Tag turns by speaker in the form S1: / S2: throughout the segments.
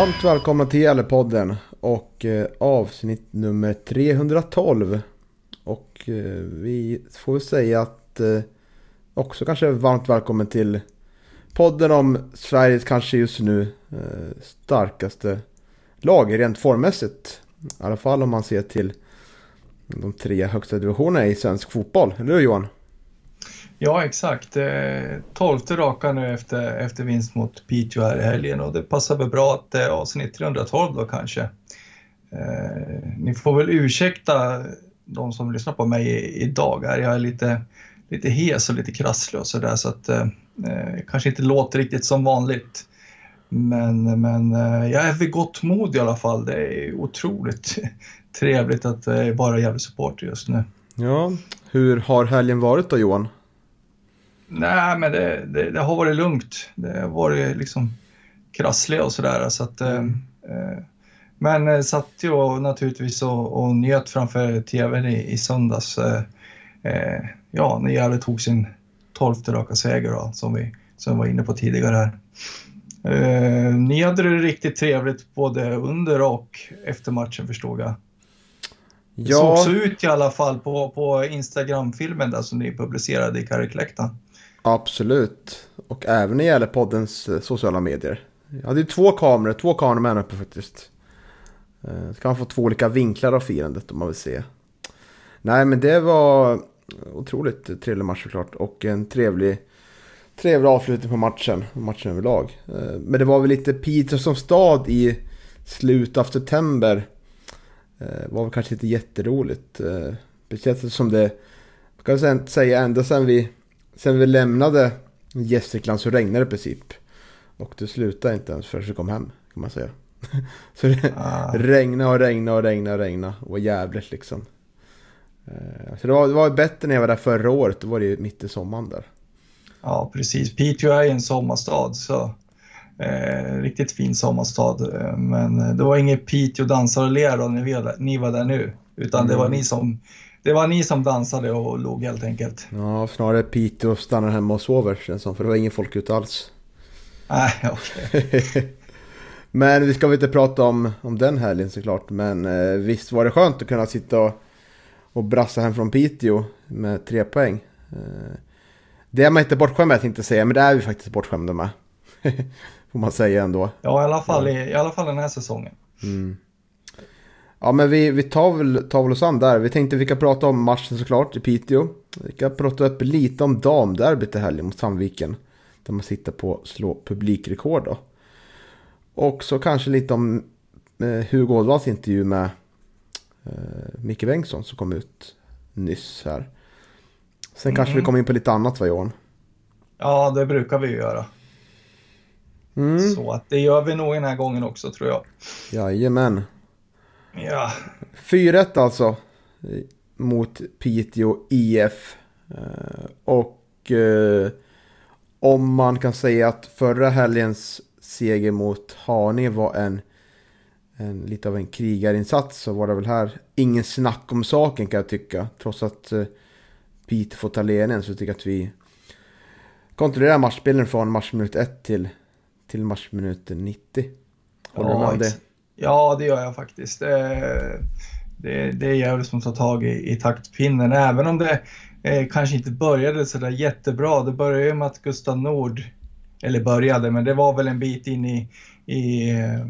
S1: Varmt välkomna till Gällepodden och eh, avsnitt nummer 312. Och eh, vi får väl säga att eh, också kanske varmt välkommen till podden om Sveriges kanske just nu eh, starkaste lag rent formmässigt. I alla fall om man ser till de tre högsta divisionerna i svensk fotboll. Eller hur Johan?
S2: Ja, exakt. Eh, Tolfte raka nu efter, efter vinst mot Piteå här i helgen och det passar väl bra att det är avsnitt 312 då kanske. Eh, ni får väl ursäkta de som lyssnar på mig idag här. Jag är lite, lite hes och lite krasslig och sådär så att eh, eh, kanske inte låter riktigt som vanligt. Men, men eh, jag är vid gott mod i alla fall. Det är otroligt trevligt att eh, vara jävla supporter just nu.
S1: Ja, hur har helgen varit då Johan?
S2: Nej, men det, det, det har varit lugnt. Det har varit liksom krassliga och sådär. Så att, eh, eh, men eh, satt ju naturligtvis och, och njöt framför tvn i, i söndags. Eh, eh, ja, när Gävle tog sin tolfte raka seger då, som vi, som var inne på tidigare här. Eh, ni hade det riktigt trevligt både under och efter matchen förstod jag. Det såg så ut i alla fall på, på Instagram-filmen där som ni publicerade i Kärrkläktan.
S1: Absolut. Och även i gäller poddens eh, sociala medier. Jag hade ju två kameror, två kameramän uppe faktiskt. Eh, Så kan man få två olika vinklar av firandet om man vill se. Nej men det var otroligt trevlig match såklart. Och en trevlig, trevlig avslutning på matchen. Matchen överlag. Eh, men det var väl lite Piteå som stad i slutet av september. Det var väl kanske inte jätteroligt. Speciellt som det, ska jag säga ända sedan vi Sen vi lämnade Gästrikland så regnade det i princip. Och det slutade inte ens förrän vi kom hem kan man säga. så det
S2: Ah.
S1: regnade och regnade och regnade och regnade. Och jävligt liksom. Eh, Så det var, det var bättre när jag var där förra året. Då var det ju mitt i sommaren där.
S2: Ja, precis. Piteå är ju en sommarstad, så eh, riktigt fin sommarstad. Eh, Men det var inget Piteå dansar och ler då ni var där nu, utan det var
S1: Mm.
S2: ni som det var ni som dansade och låg helt enkelt.
S1: Ja, snarare Piteå stannar hemma och sover känns som. För det var ingen folk ute alls.
S2: Nej, okej.
S1: Men vi ska väl inte prata om, om den helgen såklart. Men eh, visst var det skönt att kunna sitta och, och brassa hem från Piteå med tre poäng. Eh, det är man inte bortskämd med tänkte säga, men det är vi faktiskt bortskämda med. Får man säga ändå.
S2: Ja, i alla fall, i, i alla fall den här säsongen.
S1: Mm. Ja men vi, vi tar, väl, tar väl oss an där. Vi tänkte vi kan prata om matchen såklart i Piteå. Vi kan prata upp lite om damderbyt i helgen mot Sandviken. Där man sitter på att slå publikrekord då. Och så kanske lite om eh, Hugo Ådvalls intervju med eh, Micke Bengtsson som kom ut nyss här. Sen kanske
S2: Mm.
S1: vi kommer in på lite annat va Johan?
S2: Ja, det brukar vi ju göra.
S1: Mm.
S2: Så att det gör vi nog den här gången också, tror jag.
S1: Jajamän.
S2: Ja,
S1: 4-1 alltså. Mot Piteå IF. Eh, Och eh, om man kan säga att förra helgens seger mot Haninge var en, en lite av en krigarinsats så var det väl här ingen snack om saken kan jag tycka. Trots att eh, Piteå får ta ledningen så tycker jag att vi kontrollerar matchbilden från matchminut 1 till, till matchminut 90. Håller du med om det?
S2: Ja, det gör jag faktiskt. Det, det, det är jävligt som tar tag i, i taktpinnen, även om det eh, kanske inte började sådär jättebra. Det började ju med att Gustav Nord, eller började, men det var väl en bit in i, i, eh,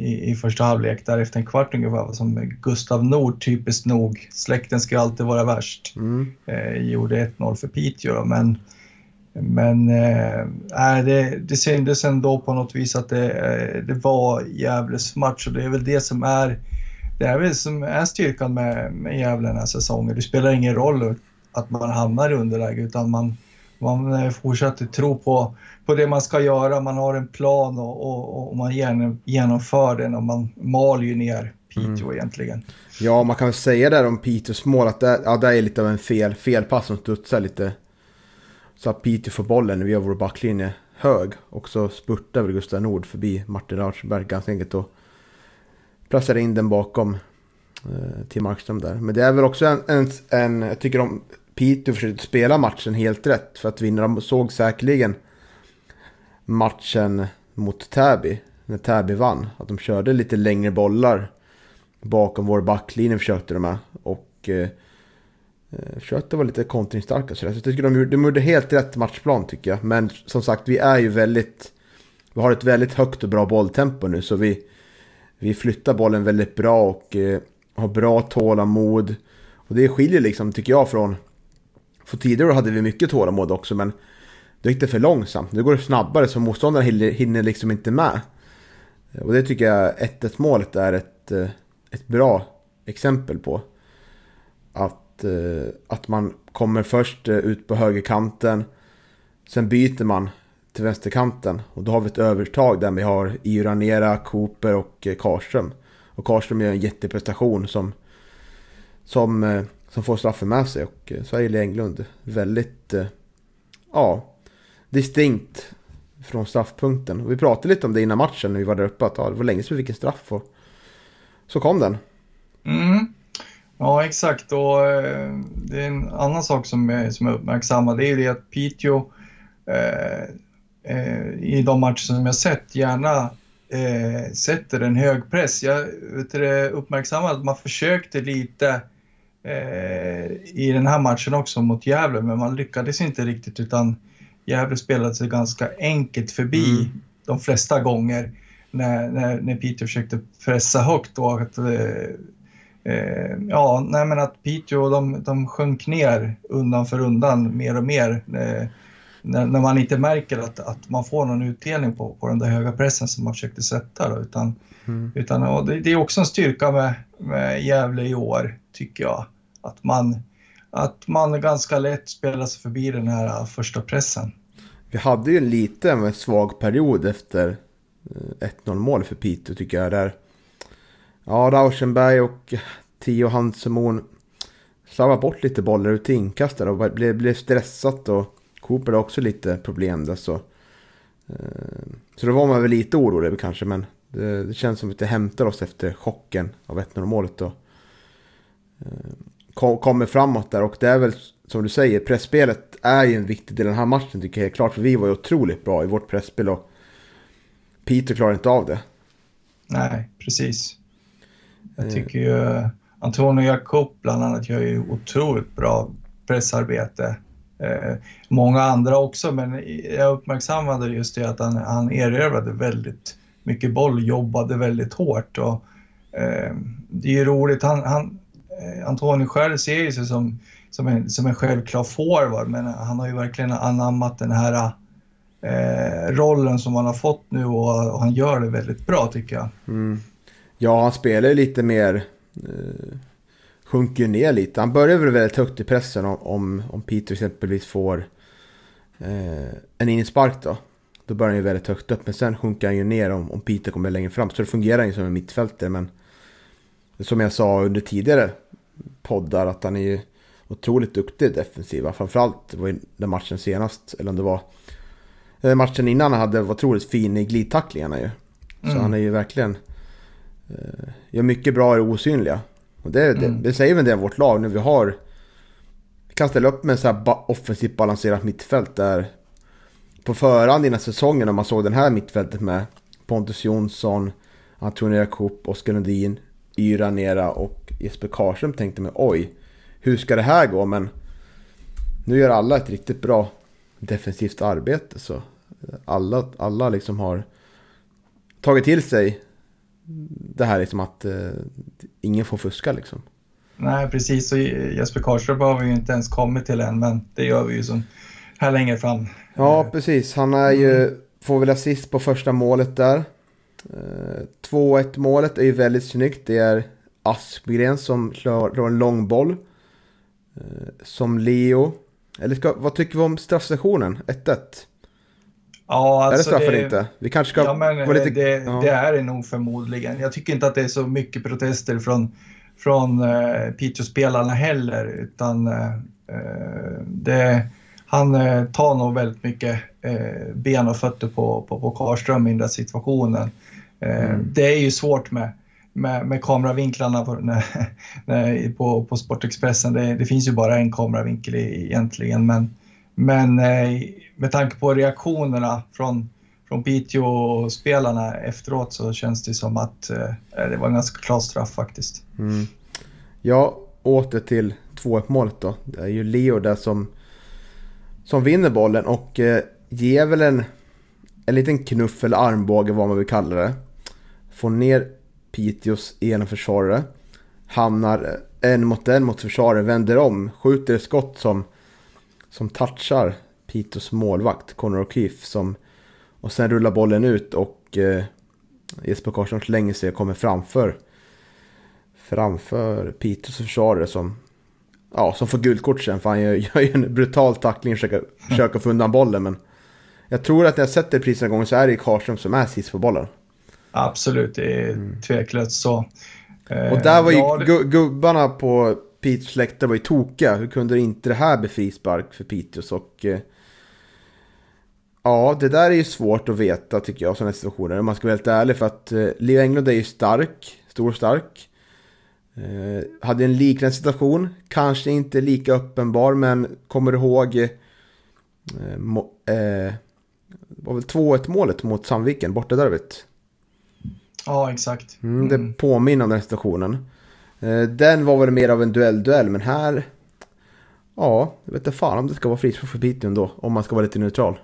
S2: i, i första halvlek, där efter en kvart ungefär, som Gustav Nord, typiskt nog, släkten ska alltid vara värst,
S1: Mm.
S2: eh, gjorde 1-0 för Piteå. då, Men Men nej, det, det syntes ändå på något vis att det, eh, det var Gävles match och det är väl det som är det är väl som är styrkan med, med Gävle den här säsongen. Det spelar ingen roll att man hamnar i underläge utan man, man eh, fortsätter tro på, på det man ska göra. Man har en plan och, och, och man genomför den och man mal ju ner Piteå mm. egentligen.
S1: Ja, man kan väl säga där om Piteås mål att det, ja, det är lite av en fel, felpass som studsar lite. Så att Piteå får bollen via vår backlinje hög och så spurtar väl Gustav Nord förbi Martin Rauschberg ganska enkelt och placerar in den bakom eh, till Markström där. Men det är väl också en, en, en jag tycker om Piteå försökte spela matchen helt rätt för att vinna. De såg säkerligen matchen mot Täby, när Täby vann. Att de körde lite längre bollar bakom vår backlinje försökte de med. Och eh Eh, försökte vara lite kontringsstarka. Så jag tycker de, de gjorde helt rätt matchplan tycker jag. Men som sagt, vi är ju väldigt... Vi har ett väldigt högt och bra bolltempo nu. Så vi, vi flyttar bollen väldigt bra och eh, har bra tålamod. Och det skiljer liksom, tycker jag, från... För tidigare hade vi mycket tålamod också, men då gick det för långsamt. Nu går det snabbare, så motståndaren hinner, liksom inte med. Eh, och det tycker jag 1-1 målet är ett, eh, ett bra exempel på. Att, Eh, att man kommer först eh, ut på högerkanten. Sen byter man till vänsterkanten. Och då har vi ett övertag där vi har Iranera, Cooper och eh, Karlström Karström. Och Karström gör en jätteprestation som, som, som får straffen med sig. Och så är Englund väldigt, ja, distinkt från straffpunkten. Och vi pratade lite om det innan matchen när vi var där uppe. Att ja, det var länge sedan vi fick en straff. Och så kom den.
S2: Mm. Ja, exakt. Och eh, det är en annan sak som är, som är uppmärksammad. Det är det att Piteå eh, eh, i de matcher som jag sett gärna eh, sätter en hög press. Jag uppmärksammade att man försökte lite eh, i den här matchen också mot Gävle, men man lyckades inte riktigt utan Gävle spelade sig ganska enkelt förbi mm. de flesta gånger när, när, när Piteå försökte pressa högt och att eh, eh, ja, nej men att Piteå de, de sjönk ner undan för undan mer och mer eh, när, när, man inte märker att, att man får någon utdelning på, på den där höga pressen som man försökte sätta. Då, utan mm. utan ja, det, det, är också en styrka med, med Gävle i år, tycker jag. Att man, att man ganska lätt spelar sig förbi den här första pressen.
S1: Vi hade ju en svag period efter 1-0 eh, mål för Piteå tycker jag. Där, ja, Rauschenberg och Tio Hansemon slarvade bort lite bollar ut till inkastare och blev, blev stressat och Cooper har också lite problem där så. Eh, så då var man väl lite orolig kanske men det, det känns som att det hämtar oss efter chocken av 1-0 målet och kommer framåt där och det är väl som du säger, pressspelet är ju en viktig del av den här matchen tycker jag helt klart. För vi var ju otroligt bra i vårt presspel och Peter klarar inte av det.
S2: Nej, precis. Jag eh. tycker ju Antonio Jakob bland annat gör ju otroligt bra pressarbete. Eh, många andra också, men jag uppmärksammade just det att han, han erövrade väldigt mycket boll, jobbade väldigt hårt. Och, eh, det är ju roligt, han, han, eh, Antonio själv ser ju sig som, som, en, som en självklar forward, men han har ju verkligen anammat den här eh, rollen som han har fått nu och, och, han gör det väldigt bra tycker jag.
S1: Mm. Ja, han spelar lite mer, eh, sjunker ner lite. Han börjar väl väldigt högt i pressen om, om, om Peter exempelvis får eh, en inspark då. Då börjar han ju väldigt högt upp, men sen sjunker han ju ner om, om Peter kommer längre fram. Så det fungerar ju som en mittfältare, men som jag sa under tidigare poddar att han är ju otroligt duktig defensiva. Framförallt var ju den matchen senast, eller om det var Eh, matchen innan han hade var otroligt fin i glidtacklingarna ju. Så mm. han är ju verkligen... Eh, gör mycket bra i det osynliga. Och det, mm. det, det säger väl det om vårt lag nu. Vi har... Kan ställa upp med så här offensivt balanserat mittfält där... På förhand innan säsongen när man såg den här mittfältet med Pontus Jonsson, Antonio Jakob, Oskar Nordin, Yra Nera och Jesper Karlström tänkte mig oj, hur ska det här gå? Men nu gör alla ett riktigt bra defensivt arbete. Så alla, alla liksom har tagit till sig det här liksom att eh, ingen får fuska liksom.
S2: Nej, precis. Och Jesper Karlström har vi ju inte ens kommit till än, men det gör vi ju som här längre fram.
S1: Ja, precis. Han är ju, mm. får väl assist på första målet där. 2-1 eh, målet är ju väldigt snyggt. Det är Aspgren som slår en lång boll. Eh, som Leo. Eller ska, vad tycker vi om straffstationen? 1-1?
S2: Ja, alltså
S1: är det straff eller inte? Vi kanske ska
S2: ja, men,
S1: lite...
S2: det,
S1: ja.
S2: det är det nog förmodligen. Jag tycker inte att det är så mycket protester från, från uh, Piteå-spelarna heller. Utan uh, det, han uh, tar nog väldigt mycket uh, ben och fötter på, på, på Karlström i den där situationen. Mm. Det är ju svårt med, med, med kameravinklarna på, när, när, på, på Sportexpressen. Det, det, finns ju bara en kameravinkel egentligen. Men, men eh, med tanke på reaktionerna från, från Piteå-spelarna efteråt så känns det som att eh, eh, det var en ganska klar straff faktiskt.
S1: Mm. Ja, åter till 2-1 målet då. Det är ju Leo där som, som vinner bollen och eh, ger väl en, en liten knuff eller armbåge vad man vill kalla det. Får ner Piteås ena försvarare. Hamnar en mot en mot försvarare, vänder om, skjuter ett skott som, som touchar Pitos målvakt Conor O'Keefe som och sen rullar bollen ut och eh, Jesper Karlsson slänger sig och kommer framför framför Pitos försvarare som ja, som får guldkort sen för han gör, gör en brutal tackling och försöker, försöker få undan bollen men jag tror att när jag sett det precis en gång så är det Karlström som är sist på bollen.
S2: Absolut, det är mm. tveklöst så.
S1: Och där var ju ja, det... gubbarna på Piteås läktare var ju tokiga. Hur kunde inte det här bli frispark för Piteås? Och eh, Ja, det där är ju svårt att veta tycker jag, sådana situationer. Om man ska vara helt ärlig, för att eh, Leo Englund är ju stark, stor och stark. Eh, hade en liknande situation, kanske inte lika uppenbar, men kommer du ihåg eh, må, eh, var väl 2-1 målet mot Sandviken, bortaderbyt?
S2: Ja, exakt.
S1: Mm, det mm. påminner om den situationen. Eh, den var väl mer av en duell-duell, men här... Ja, jag vet inte fan om det ska vara frispark för Piteå ändå, om man ska vara lite neutral.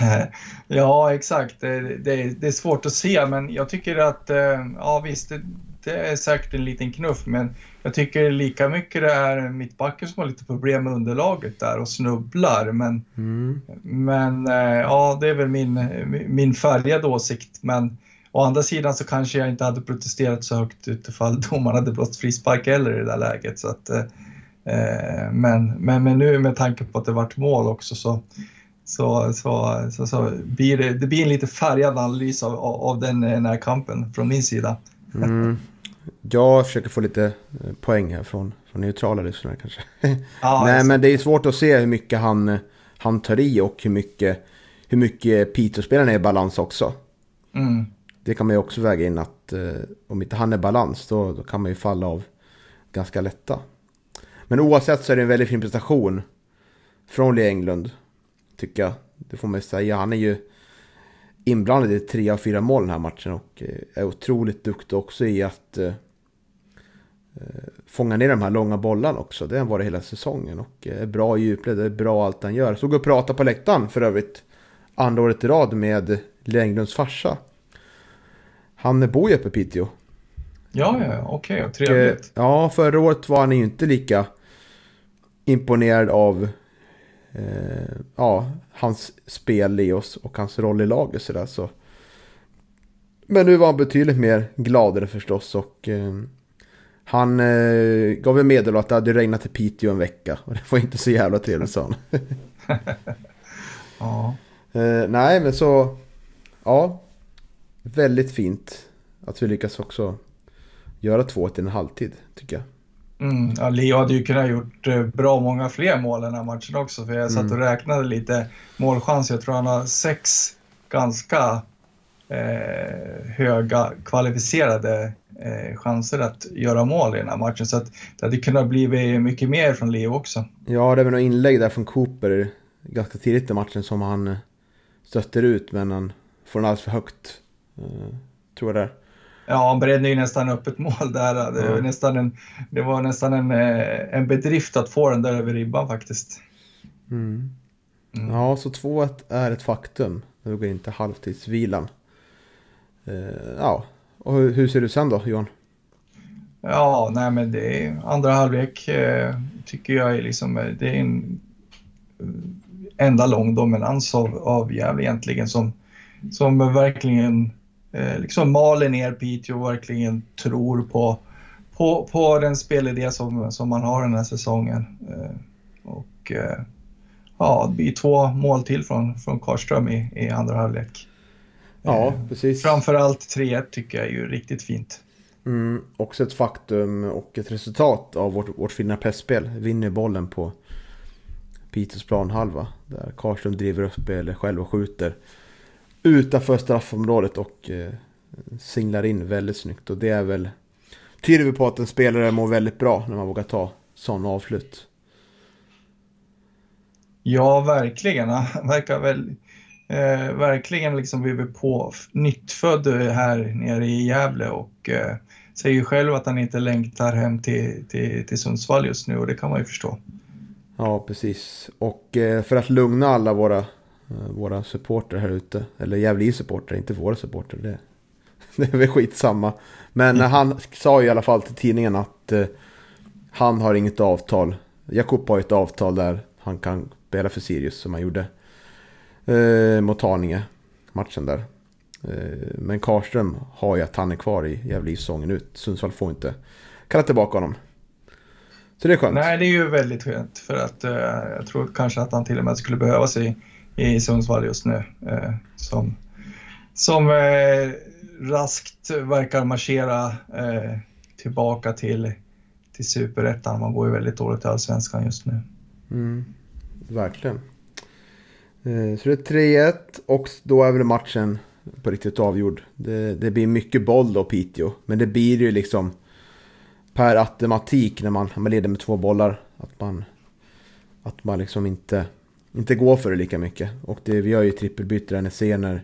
S2: ja, exakt. Det, det, det, är svårt att se, men jag tycker att, eh, ja visst, det, det, är säkert en liten knuff, men jag tycker lika mycket det är mittbacken som har lite problem med underlaget där och snubblar. Men, mm. men eh, ja, det är väl min, min färgade åsikt. Men å andra sidan så kanske jag inte hade protesterat så högt utifall domaren hade blåst frispark heller i det där läget. Så att, eh, men, men, men nu med tanke på att det vart mål också så så, så, så, så blir det, det blir en lite färgad analys av, av den närkampen från min sida.
S1: Mm. Jag försöker få lite eh, poäng här från, från neutrala lyssnare kanske. Ja, Nej, men det är svårt att se hur mycket han, han tar i och hur mycket, hur mycket Piteå-spelarna är i balans också. Mm. Det kan man ju också väga in att eh, om inte han är balans då, då kan man ju falla av ganska lätta. Men oavsett så är det en väldigt fin prestation från Lee Englund. Tycker jag. Det får man ju säga. Han är ju inblandad i tre av fyra mål den här matchen. Och eh, är otroligt duktig också i att eh, eh, fånga ner de här långa bollarna också. Det har han varit hela säsongen. Och eh, är bra i djupled. Det är bra allt han gör. Såg och pratade på läktaren för övrigt. Andra året i rad med Länglunds farsa. Han bor ju uppe i Piteå.
S2: Ja, ja, okej. Okay, trevligt.
S1: Ja, förra året var han ju inte lika imponerad av eh, ja, hans spel i oss och hans roll i laget sådär så. Men nu var han betydligt mer gladare förstås och eh, han eh, gav en medel att det hade regnat i Piteå en vecka och det var inte så jävla trevligt sa han. ja. Eh, nej men så, ja, väldigt fint att vi lyckas också göra två till en halvtid tycker jag.
S2: Mm, ja, Leo hade ju kunnat gjort eh, bra många fler mål den här matchen också. För jag satt och mm. räknade lite målchanser. Jag tror han har sex ganska eh, höga kvalificerade eh, chanser att göra mål i den här matchen. Så att det hade kunnat bli mycket mer från Leo också.
S1: Ja, det var några inlägg där från Cooper ganska tidigt i matchen som han eh, stöter ut. Men han får den alldeles för högt. Eh, tror jag där.
S2: Ja, han brände ju nästan upp ett mål där. Det var, nästan, en, det var nästan en, eh, en bedrift att få den där över ribban faktiskt.
S1: Mm. Mm. Ja, så 2-1 är ett faktum när vi går in till halvtidsvilan. Uh, ja, och hur, hur, ser du sen då, Johan?
S2: Ja, nej men det är andra halvlek eh, tycker jag är liksom, det är en enda lång dominans av, av Gävle egentligen som, som verkligen eh, liksom maler ner Piteå och verkligen tror på, på, på den spelidé som, som man har den här säsongen. Eh, och eh, ja, det blir två mål till från, från Karlström i, i andra halvlek.
S1: Ja,
S2: Eh,
S1: precis.
S2: Framförallt 3-1 tycker jag är ju riktigt fint.
S1: Mm, också ett faktum och ett resultat av vårt, vårt fina pressspel. Vinner bollen på Peters planhalva. Där Karlström driver upp spelet själv och skjuter utanför straffområdet och eh, singlar in väldigt snyggt. Och det är väl tyder vi på att en spelare mår väldigt bra när man vågar ta sådana avslut.
S2: Ja, verkligen. Han verkar väl eh, verkligen liksom blivit på nyttfödd här nere i Gävle och eh, säger ju själv att han inte längtar hem till, till, till Sundsvall just nu och det kan man ju förstå.
S1: Ja, precis. Och eh, för att lugna alla våra, våra supporter här ute, eller Gävle supporter, inte våra supporter, det, det är väl skitsamma. Men
S2: Mm.
S1: han sa ju i alla fall till tidningen att eh, han har inget avtal. Jakob har ett avtal där han kan spela för Sirius som han gjorde eh, mot Haninge, matchen där. Eh, men Karlström har ju att han är kvar i Gävle säsongen ut. Sundsvall får inte kalla tillbaka honom. Så det är skönt.
S2: Nej, det är ju väldigt skönt för att eh, jag tror kanske att han till och med skulle behöva sig i Sundsvall just nu. Eh, som som eh, raskt verkar marschera eh, tillbaka till, till superettan. Man går ju väldigt dåligt i allsvenskan just nu.
S1: Mm, verkligen. Eh, så det är 3-1 och då är väl matchen på riktigt avgjord. Det, det blir mycket boll då Piteå. Men det blir ju liksom per automatik när man, när man leder med två bollar. Att man, att man liksom inte, inte gå för det lika mycket. Och det, vi gör ju trippelbyte där ni ser när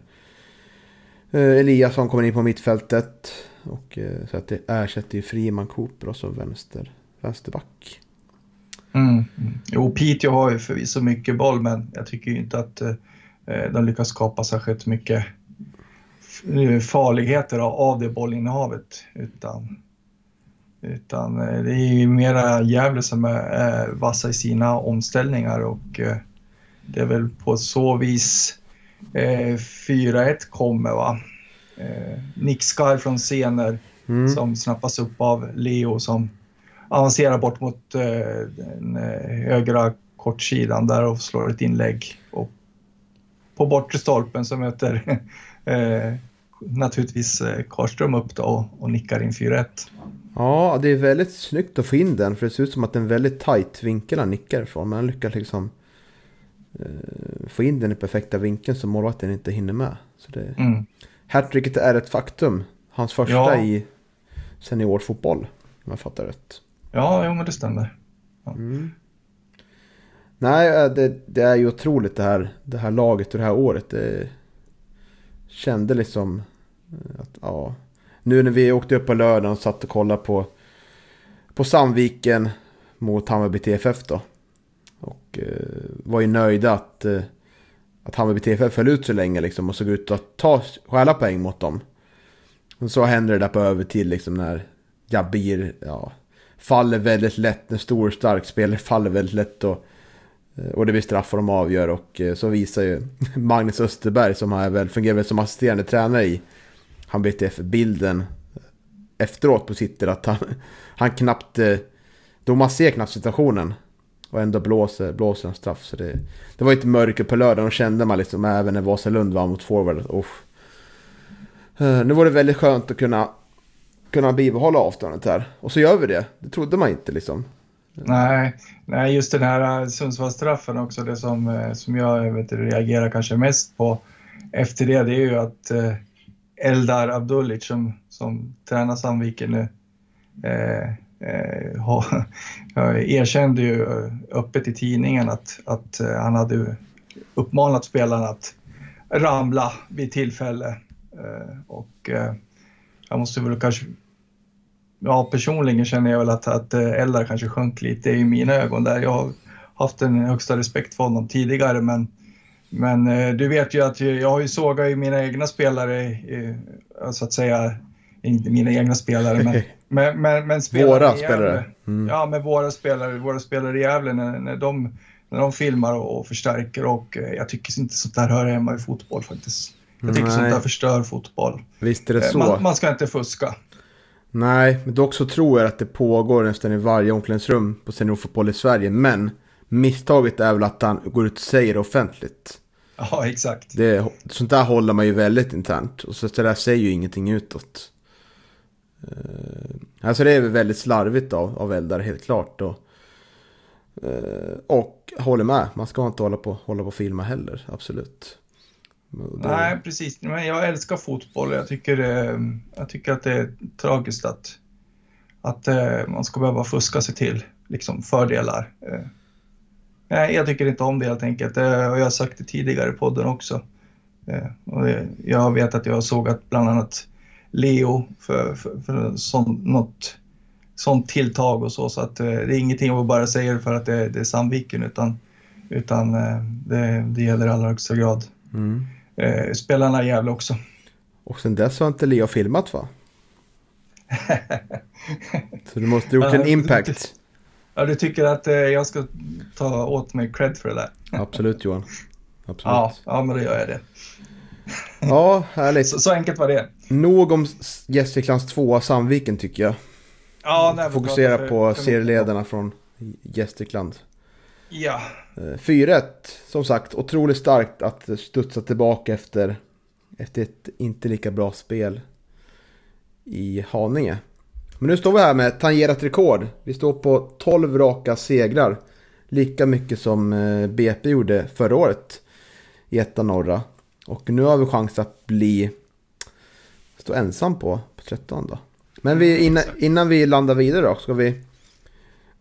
S1: eh, Eliasson kommer in på mittfältet. Och, eh, så att det ersätter ju Friman Cooper och så vänster, vänsterback.
S2: Mm, mm. Jo, Piteå har ju förvisso mycket boll, men jag tycker ju inte att eh, eh de lyckas skapa särskilt mycket eh, farligheter av, av det bollinnehavet. Utan, utan eh, det är ju mera Gävle som är, är vassa i sina omställningar och det är väl på så vis eh, 4-1 kommer. Va? Eh, Nick Sky från scener
S1: Mm.
S2: som snappas upp av Leo som avancerar bort mot eh, den eh, högra kortsidan där och slår ett inlägg. Och på bortre stolpen så möter eh, naturligtvis eh, Karlström upp då och, och nickar in 4-1.
S1: Ja, det är väldigt snyggt att få in den. För det ser ut som att det är en väldigt tight vinkel han nickar ifrån. Men han lyckas liksom få in den i perfekta vinkeln så målvakten inte hinner med. Så det,
S2: Mm.
S1: Hattricket är ett faktum. Hans första
S2: Ja.
S1: i seniorfotboll. Om jag fattar rätt.
S2: Ja, jo, men det stämmer.
S1: Mm. Nej, eh, det, det är ju otroligt det här, det här laget och det här året. Det kände liksom eh, att ja. Nu när vi åkte upp på lördagen och satt och kollade på, på Sandviken mot Hammarby TFF då. Och eh, var ju nöjda att, eh, att Hammarby TFF höll ut så länge liksom och såg ut att ta stjäla poäng mot dem. Och så händer det där på övertid liksom när Jabir, ja, faller väldigt lätt. En stor stark spelare faller väldigt lätt och, eh, och det blir straff och de avgör. Och eh, så visar ju Magnus Österberg som har väl fungerar som assisterande tränare i han TFF bilden eh, efteråt på Twitter att han, han knappt, eh, då man ser knappt situationen och ändå blåser, blåser de straff. Så det, det var ett mörker på lördagen och kände man liksom även när Vasalund var mot forward. Oh. Nu var det väldigt skönt att kunna kunna bibehålla avståndet här. Och så gör vi det. Det trodde man inte liksom.
S2: Nej, nej, just den här Sundsvallstraffen Sundsvallsstraffen också, det som, eh, som jag vet, reagerar kanske mest på efter det, det är ju att Eldar Abdullic som, som tränar Sandviken nu eh, eh, erkände ju eh, öppet i tidningen att, att eh, han hade uppmanat spelarna att ramla vid tillfälle. Eh, och eh, jag måste väl kanske ja, personligen känner jag väl att, att eh, Eldar kanske sjönk lite i mina ögon där. Jag har haft en högsta respekt för honom tidigare men, men eh, du vet ju att jag har ju sågat mina egna spelare, eh, så att säga, inte mina egna spelare men, men, men, men spelare
S1: Våra spelare. Mm.
S2: Ja, med våra spelare, våra spelare i Gävle när, när, de, när de filmar och, och förstärker och eh, jag tycker inte sånt där hör hemma i fotboll faktiskt. Jag tycker
S1: Nej.
S2: sånt där förstör fotboll.
S1: Visst är det
S2: Eh,
S1: så.
S2: Man, man ska inte fuska.
S1: Nej, men dock så tror jag att det pågår nästan i varje omklädningsrum på seniorfotboll i Sverige. Men misstaget är väl att han går ut och säger det offentligt.
S2: Ja, exakt.
S1: Det, sånt där håller man ju väldigt internt. Och så det där säger ju ingenting utåt. Eh, alltså det är väldigt slarvigt av, av Eldar, helt klart. Och, eh, och håller med, man ska inte hålla på, hålla på och filma heller, absolut.
S2: Det... Nej, precis. Men jag älskar fotboll. Jag tycker, eh, jag tycker att det är tragiskt att, att man ska behöva fuska sig till liksom, fördelar. Nej, jag tycker inte om det helt enkelt. Och jag har sagt det tidigare i podden också. Och jag vet att jag har sågat bland annat Leo för, för, för sån, något sånt tilltag och så. Så att det är ingenting jag bara säger för att det, det är Sandviken utan, utan det, det gäller i allra högsta grad. Mm eh, spelarna i Gävle också.
S1: Och sen dess har inte Leo filmat va? Så du måste ha gjort en impact.
S2: Ja, du tycker att eh, jag ska ta åt mig cred för det där?
S1: Absolut Johan. Absolut.
S2: Ja, ja men då gör jag det.
S1: Ja, härligt.
S2: Så, så enkelt var det.
S1: Nog om Gästriklands tvåa Sandviken tycker jag.
S2: Ja, nej,
S1: Fokusera för, på serieledarna från Gästrikland.
S2: Ja.
S1: 4-1, eh, som sagt, otroligt starkt att studsa tillbaka efter, efter ett inte lika bra spel i Haninge. Men nu står vi här med tangerat rekord. Vi står på 12 raka segrar. Lika mycket som eh, BP gjorde förra året i etta norra. Och nu har vi chans att bli stå ensam på, på 13 då. Men vi, innan, innan vi landar vidare då ska vi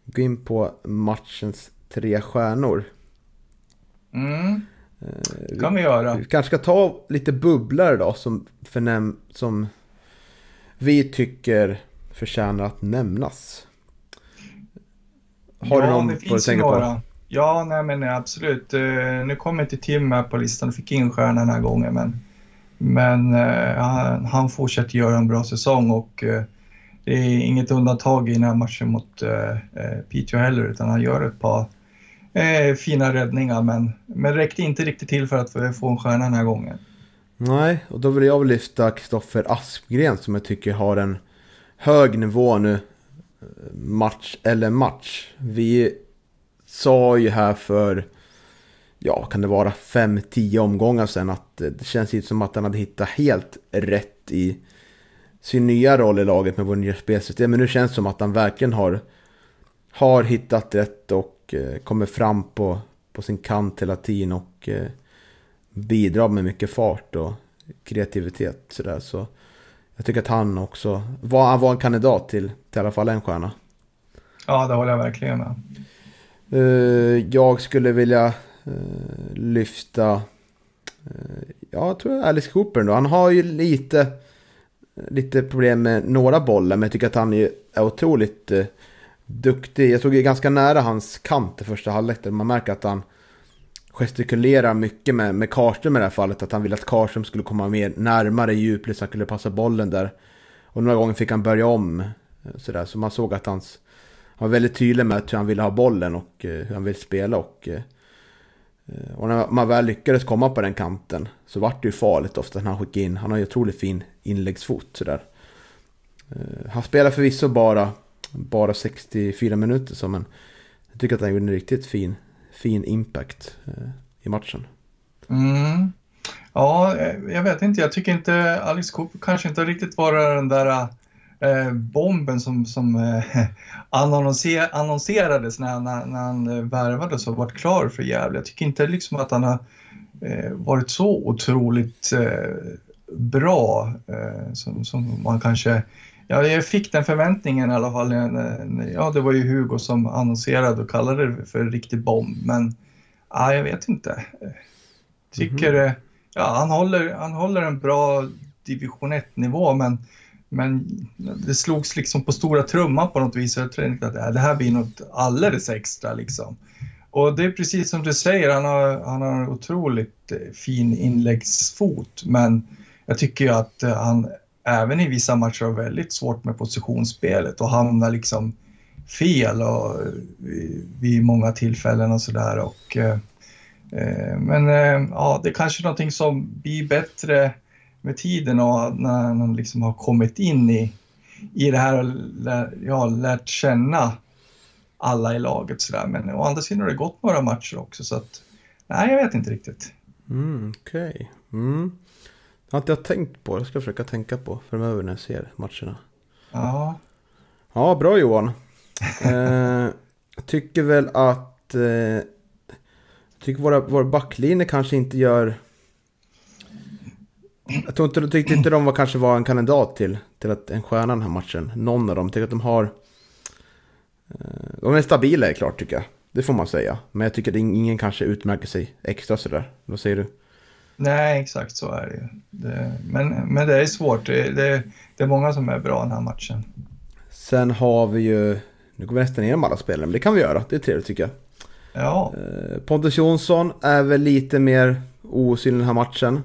S1: gå in på matchens tre stjärnor.
S2: Mm. Eh, det kan vi göra.
S1: Vi kanske ska ta lite bubblare då som, förnäm, som vi tycker förtjänar att nämnas.
S2: Har ja, du någon det finns du några. på? Ja, nej men absolut. Uh, nu kommer inte Tim med på listan och fick in stjärna den här gången men, men eh, han, han fortsätter göra en bra säsong och eh, det är inget undantag i den här matchen mot eh, Piteå heller utan han gör ett par eh, fina räddningar men, men räckte inte riktigt till för att få en stjärna den här gången.
S1: Nej, och då vill jag lyfta Kristoffer Aspgren som jag tycker har en hög nivå nu. Match eller match. Vi sa ju här för, ja kan det vara 5-10 omgångar sedan att det känns inte som att han hade hittat helt rätt i sin nya roll i laget med vår nya spelsystem. Men nu känns det som att han verkligen har, har hittat rätt och Eh, kommer fram på, på sin kant hela tiden och eh, bidrar med mycket fart och kreativitet. Så, där. så jag tycker att han också var, han var en kandidat till, till i alla fall en stjärna.
S2: Ja, det håller jag verkligen med.
S1: Uh, jag skulle vilja Eh, lyfta, eh, ja, jag tror Alice Cooper då. Han har ju lite, lite problem med några bollar, men jag tycker att han är, är otroligt eh, duktig. Jag såg ganska nära hans kant i första halvlek. Man märker att han gestikulerar mycket med, med Karström i det här fallet. Att han ville att Karström skulle komma mer närmare djupled så han kunde passa bollen där. Och några gånger fick han börja om. Sådär. Så man såg att hans, han var väldigt tydlig med hur han ville ha bollen och hur han vill spela. Och, Eh, och när man väl lyckades komma på den kanten så vart det ju farligt ofta när han skickade in. Han har ju otroligt fin inläggsfot sådär. Eh, han spelar förvisso bara bara 64 minuter så men jag tycker att han gjorde en riktigt fin, fin impact eh, i matchen.
S2: Mm. Ja, jag vet inte. Jag tycker inte Alex Cooper kanske inte riktigt var den där eh, bomben som, som eh, annonser, annonserades när, när, när han eh, värvades och varit klar för Gävle. Jag tycker inte liksom att han har eh, varit så otroligt bra som, som man kanske Ja, jag fick den förväntningen i alla fall. Ja, det var ju Hugo som annonserade och kallade det för en riktig bomb, men ja, jag vet inte. Tycker, mm -hmm. ja, han håller, han håller en bra division 1-nivå, men, men det slogs liksom på stora trumman på något vis. Jag tänkte att det här blir något alldeles extra liksom. Och det är precis som du säger, han har, han har en otroligt eh, fin inläggsfot, men jag tycker ju att eh, han även i vissa matcher har väldigt svårt med positionsspelet och hamnar liksom fel och, eh, vid många tillfällen och sådär. Eh, men eh, ja, det är kanske någonting som blir bättre med tiden och när man liksom har kommit in i, i det här ja, lärt känna alla i laget sådär. Men å andra sidan har det gått några matcher också så att nej, jag vet inte riktigt.
S1: Mm, Okej. Okay. Mm. Det har inte jag tänkt på. Det ska jag försöka tänka på framöver när jag ser matcherna.
S2: Ja.
S1: Ja, bra Johan. eh, jag tycker väl att... Eh, jag tycker våra, våra backlinjer kanske inte gör... Jag tror inte, jag tyckte inte de var, kanske var en kandidat till, till att en stjärna den här matchen. Någon av dem. Jag tycker att de har... Eh, de är stabila är klart tycker jag. Det får man säga. Men jag tycker att ingen kanske utmärker sig extra sådär. Vad säger du?
S2: Nej, exakt så är det ju. Men, men det är svårt. Det, det, det, är många som är bra den här matchen.
S1: Sen har vi ju... Nu går vi nästan igenom alla spelare, men det kan vi göra. Det är trevligt tycker jag.
S2: Ja.
S1: Eh, Pontus Jonsson är väl lite mer osynlig den här matchen.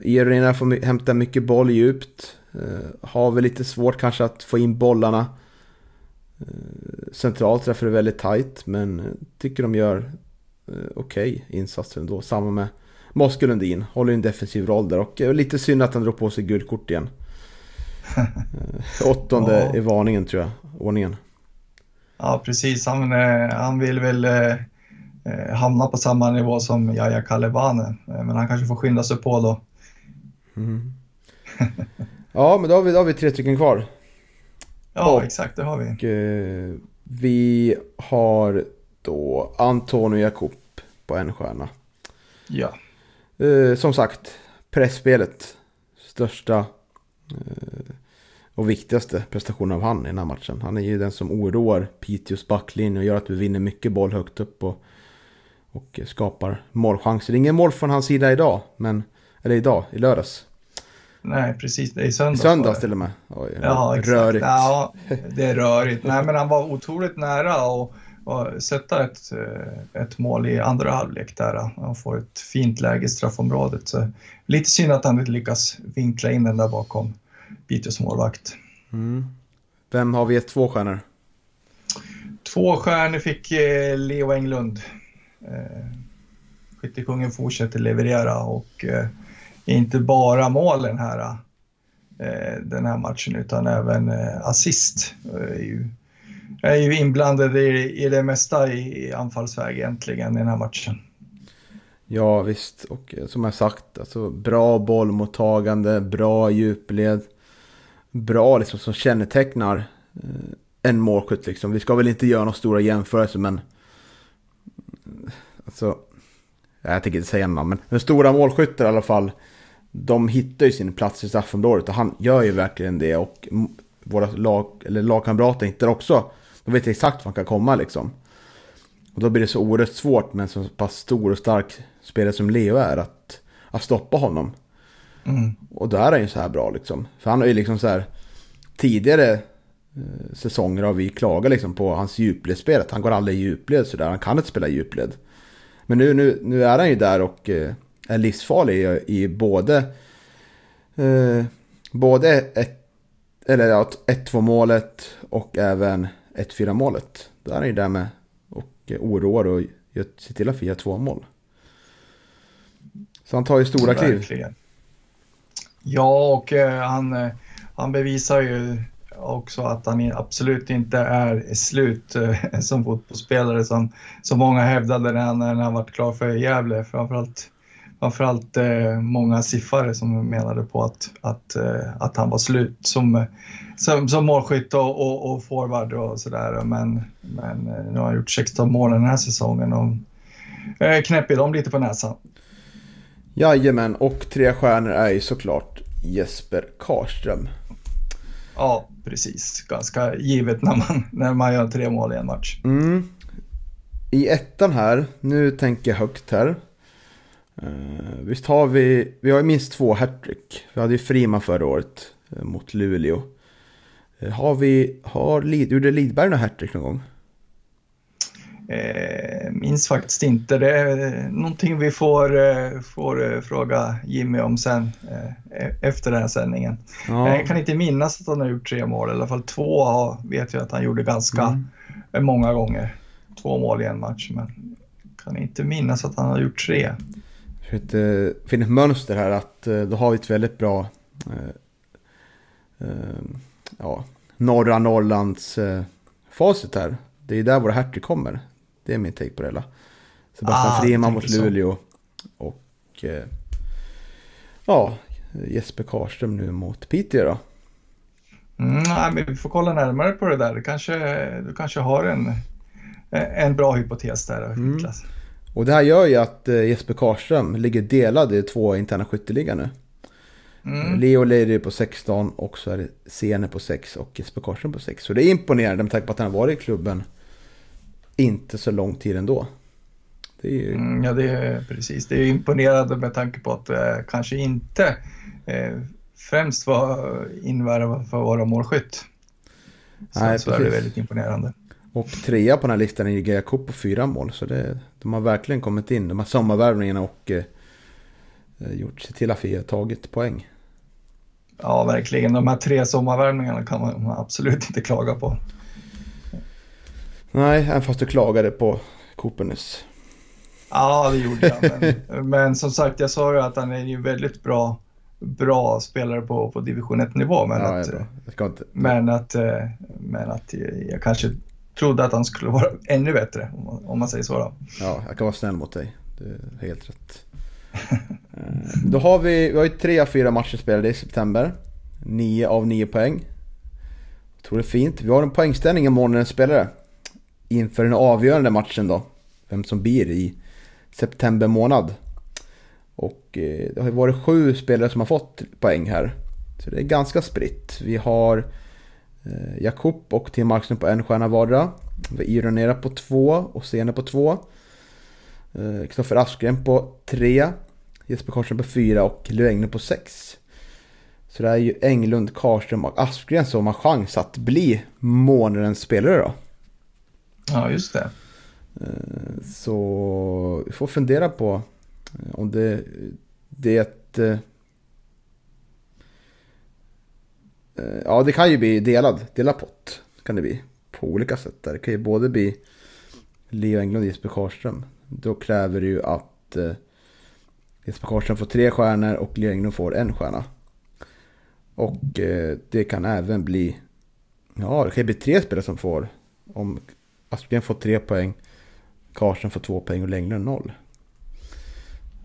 S1: Irina får hämta mycket boll djupt. Eh, har väl lite svårt kanske att få in bollarna. Eh, centralt därför är det väldigt tight men tycker de gör okej okay insatser ändå. Samma med Moske Lundin, håller en defensiv roll där och lite synd att han drog på sig gult kort igen. Åttonde ja. i varningen tror jag, ordningen.
S2: Ja precis, han, han vill väl eh, hamna på samma nivå som Jaja Kalebane. Eh, men han kanske får skynda sig på då.
S1: Mm. ja, men då har, vi, då har vi tre stycken kvar.
S2: Ja, och, exakt, det har vi.
S1: Och, eh, vi har då Antonio Jakob på en stjärna.
S2: Ja.
S1: Eh, som sagt, pressspelet. Största eh, och viktigaste prestationen av han i den här matchen. Han är ju den som oroar Piteås backlinje och gör att vi vinner mycket boll högt upp. Och och skapar målchanser. Ingen mål från hans sida idag, men, eller idag, i lördags.
S2: Nej, precis. Det är i söndags.
S1: I söndags till och med. Oj,
S2: ja, exakt. Rörigt. Ja, det är rörigt. Nej, men han var otroligt nära att sätta ett, ett mål i andra halvlek där. Han får ett fint läge i straffområdet. Så lite synd att han inte lyckas vinkla in den där bakom Piteås målvakt.
S1: Mm. Vem har vi gett två stjärnor?
S2: Två stjärnor fick eh, Leo Englund. Eh, skyttekungen fortsätter leverera och eh, inte bara målen här eh, den här matchen utan även eh, assist. Eh, är ju, är ju inblandad i, i det mesta i anfallsväg egentligen i den här matchen.
S1: Ja visst, och eh, som jag sagt, alltså, bra bollmottagande, bra djupled. Bra liksom som kännetecknar en målskytt liksom. Vi ska väl inte göra några stora jämförelser men alltså, jag tänker inte säga namn, men den stora målskyttar i alla fall, de hittar ju sin plats i straffområdet och han gör ju verkligen det och våra lag, eller lagkamrater hittar också, de vet exakt var han kan komma liksom. Och då blir det så oerhört svårt med en så pass stor och stark spelare som Leo är att, att stoppa honom.
S2: Mm.
S1: Och där är han ju så här bra liksom. För han har ju liksom så här tidigare eh, säsonger har vi klagat liksom på hans djupledsspelet. Han går aldrig i djupled sådär. Han kan inte spela djupled. Men nu, nu, nu är han ju där och eh, är livsfarlig i, i både, eh, både ett, eller ja, 1-2 målet och även 1-4 målet. Då är han ju där med och eh, oroar och ser till att vi gör två mål. Så han tar ju stora kliv.
S2: Ja, och eh, han, eh, han bevisar ju också att han absolut inte är slut eh, som fotbollsspelare som, som många hävdade när han, när han var klar för Gävle. Framförallt, framförallt eh, många siffare som menade på att, att, eh, att han var slut som, som, som målskytt och, och, och forward och sådär. Men, men nu har han gjort 16 mål den här säsongen och knäpper dem lite på näsan.
S1: Jajamän, och tre stjärnor är ju såklart Jesper Karström.
S2: Ja, precis. Ganska givet när man, när man gör tre mål i en match.
S1: Mm. I ettan här, nu tänker jag högt här. Uh, visst har vi, vi har minst två hattrick. Vi hade ju Frima förra året uh, mot Luleå. Uh, har vi, har, gjorde Lidberg några hattrick någon gång?
S2: Eh, minns faktiskt inte. Det är någonting vi får, eh, får eh, fråga Jimmy om sen eh, e-, efter den här sändningen. Ja. Jag kan inte minnas att han har gjort tre mål, i alla fall två vet jag att han gjorde ganska mm. många gånger. Två mål i en match, men kan inte minnas att han har gjort tre.
S1: Det finns ett mönster här att då har vi ett väldigt bra ja, norra Norrlands facit här. Det är där våra hertig kommer. Det är min take på det hela. Sebastian ah, Friman mot Luleå. Och eh, ja, Jesper Karström nu mot Piteå då.
S2: Mm, nej, men vi får kolla närmare på det där. Du kanske, du kanske har en, en bra hypotes där, mm.
S1: Och det här gör ju att eh, Jesper Karström ligger delad i två interna skytteliga nu. Mm. Leo leder på 16 och så är det Sene på 6 och Jesper Karlsson på 6. Så det är imponerande med tanke på att han har varit i klubben inte så lång tid ändå.
S2: Det är ju... mm, ja, det är precis. Det är imponerande med tanke på att det eh, kanske inte eh, främst var invärvad för att vara målskytt. Så, Nej, så är det väldigt imponerande.
S1: Och trea på den här listan är Igea Cup på fyra mål. Så det, de har verkligen kommit in. De här sommarvärvningarna och eh, eh gjort sig till att ha tagit poäng.
S2: Ja, verkligen. De här tre sommarvärmningarna kan man absolut inte klaga på.
S1: Nej, även fast du klagade på Copernicus.
S2: Ja, det gjorde jag. Men, men, som sagt, jag sa ju att han är ju väldigt bra, bra spelare på, på division 1-nivå. Men, ja, att, inte... men, att, eh, men att jag kanske trodde att han skulle vara ännu bättre, om man säger så. Då.
S1: Ja, jag kan vara snäll mot dig. Det är helt rätt. Eh, då har vi, vi har ju tre av fyra matcher spelade i september. Nio av nio poäng. Jag tror det är fint. Vi har en poängställning i månadens spelare. Inför den avgörande matchen då. Vem som blir i september månad. Och eh, det har varit sju spelare som har fått poäng här. Så det är ganska spritt. Vi har eh, Jakob och Tim Markström på en stjärna vardera. Vi har Ironera på två och Sene på två. Eh, Kristoffer Askren på tre. Jesper Karlström på fyra och Luegne på sex. Så det är ju Englund, Karlström och Aspgren som har chans att bli månadens spelare då.
S2: Ja, just det.
S1: Eh, så vi får fundera på eh, om det, det eh, Ja, det kan ju bli delad, delad pott. Kan det bli på olika sätt. Där. Det kan ju både bli Leo Englund och Jesper Karlström. Då kräver det ju att Jesper Karlström får tre stjärnor och Leo Englund får en stjärna. Och det kan även bli... Ja, det kan ju bli tre spelare som får. Om Aspgren får tre poäng, Karlsson får två poäng och Lenglen noll.